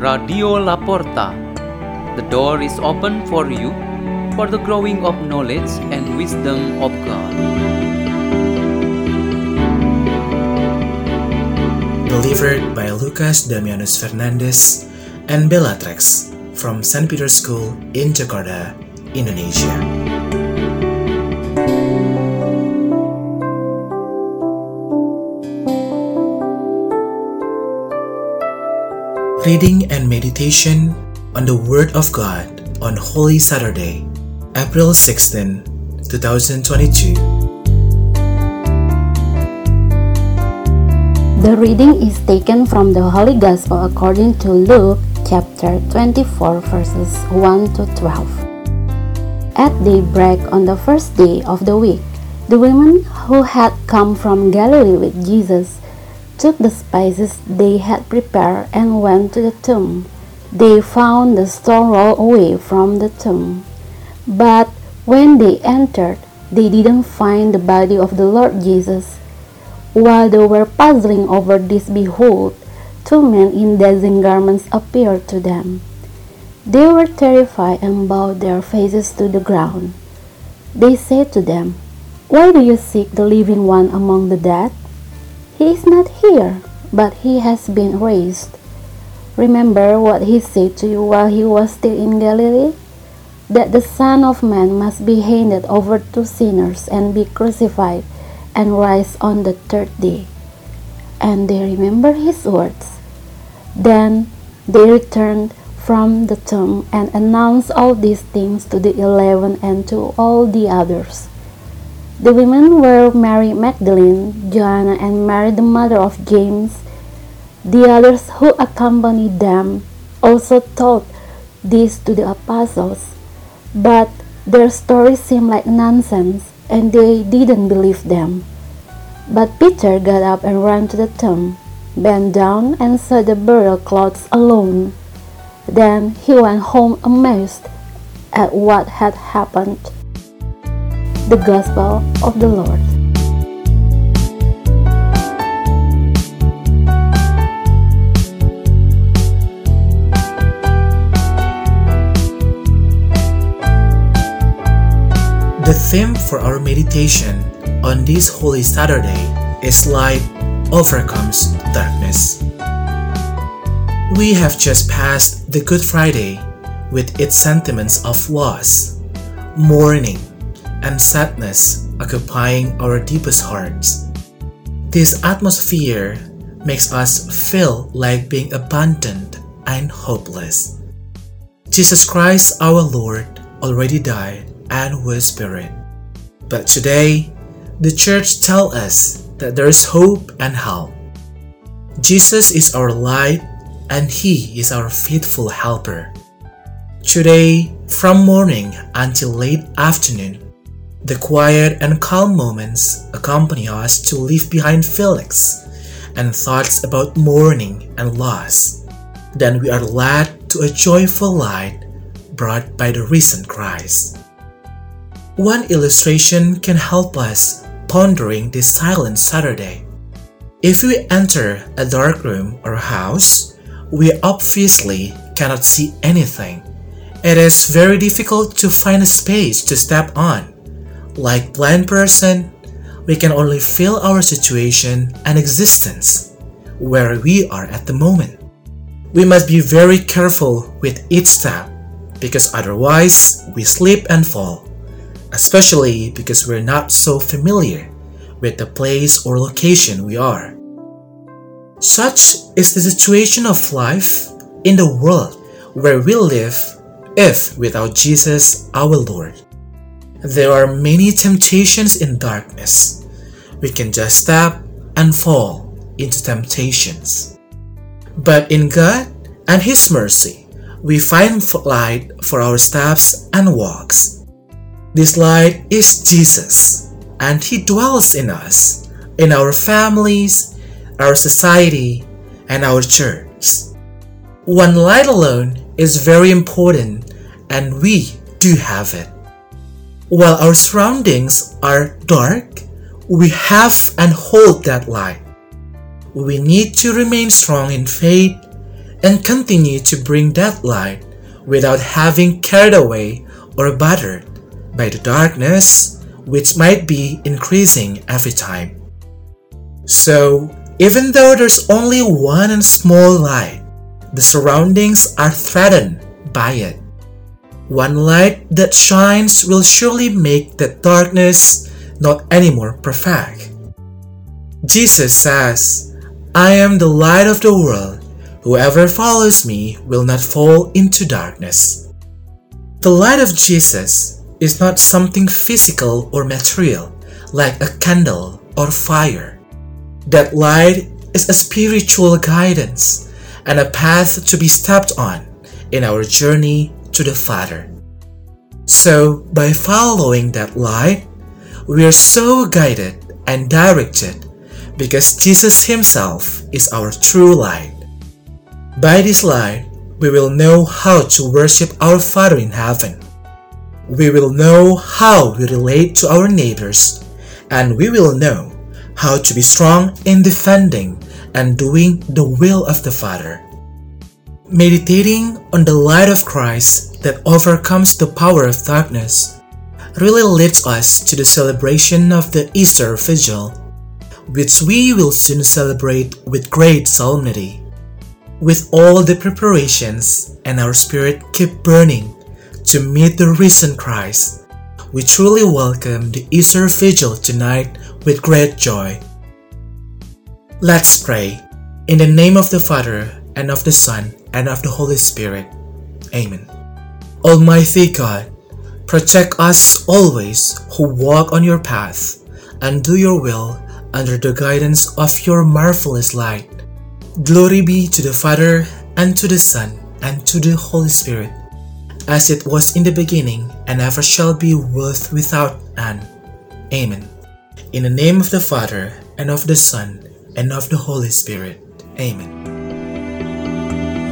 Radio Laporta. The door is open for you for the growing of knowledge and wisdom of God. Delivered by Lucas Damianus Fernandez and Bellatrix from St. Peter's School in Jakarta, Indonesia. Reading and meditation on the Word of God on Holy Saturday, April 16, 2022. The reading is taken from the Holy Gospel according to Luke chapter 24 verses 1 to 12. At daybreak on the first day of the week, the women who had come from Galilee with Jesus took the spices they had prepared and went to the tomb. They found the stone rolled away from the tomb. But when they entered, they didn't find the body of the Lord Jesus. While they were puzzling over this, behold, two men in dazzling garments appeared to them. They were terrified and bowed their faces to the ground. They said to them, Why do you seek the living one among the dead? He is not here, but he has been raised. Remember what he said to you while he was still in Galilee? That the Son of Man must be handed over to sinners and be crucified and rise on the third day. And they remembered his words. Then they returned from the tomb and announced all these things to the eleven and to all the others. The women were Mary Magdalene, Joanna, and Mary the mother of James. The others who accompanied them also told this to the apostles, but their stories seemed like nonsense, and they didn't believe them. But Peter got up and ran to the tomb, bent down, and saw the burial clothes alone. Then he went home amazed at what had happened the Gospel of the Lord. The theme for our meditation on this Holy Saturday is Light Overcomes Darkness. We have just passed the Good Friday with its sentiments of loss, mourning, and sadness occupying our deepest hearts. This atmosphere makes us feel like being abandoned and hopeless. Jesus Christ our Lord already died and was buried. But today, the church tells us that there is hope and help. Jesus is our light and He is our faithful helper. Today, from morning until late afternoon, the quiet and calm moments accompany us to leave behind feelings and thoughts about mourning and loss. Then we are led to a joyful light brought by the risen Christ. One illustration can help us pondering this silent Saturday. If we enter a dark room or house, we obviously cannot see anything. It is very difficult to find a space to step on like blind person, we can only feel our situation and existence where we are at the moment. We must be very careful with each step because otherwise we slip and fall, especially because we're not so familiar with the place or location we are. Such is the situation of life in the world where we live if without Jesus our Lord. There are many temptations in darkness. We can just step and fall into temptations. But in God and His mercy, we find light for our steps and walks. This light is Jesus, and He dwells in us, in our families, our society, and our church. One light alone is very important, and we do have it. While our surroundings are dark, we have and hold that light. We need to remain strong in faith, and continue to bring that light without having carried away or battered by the darkness which might be increasing every time. So, even though there's only one small light, the surroundings are threatened by it. One light that shines will surely make the darkness not anymore perfect. Jesus says, I am the light of the world. Whoever follows me will not fall into darkness. The light of Jesus is not something physical or material, like a candle or fire. That light is a spiritual guidance and a path to be stepped on in our journey to the Father. So, by following that light, we are so guided and directed because Jesus Himself is our true light. By this light, we will know how to worship our Father in heaven. We will know how we relate to our neighbors, and we will know how to be strong in defending and doing the will of the Father. Meditating on the light of Christ that overcomes the power of darkness really leads us to the celebration of the Easter Vigil, which we will soon celebrate with great solemnity. With all the preparations and our spirit keep burning to meet the risen Christ, we truly welcome the Easter Vigil tonight with great joy. Let's pray. In the name of the Father, and of the Son, and of the Holy Spirit. Amen. Almighty God, protect us always who walk on your path and do your will under the guidance of your marvelous light. Glory be to the Father, and to the Son, and to the Holy Spirit, as it was in the beginning, and ever shall be, world without end. Amen. In the name of the Father, and of the Son, and of the Holy Spirit. Amen.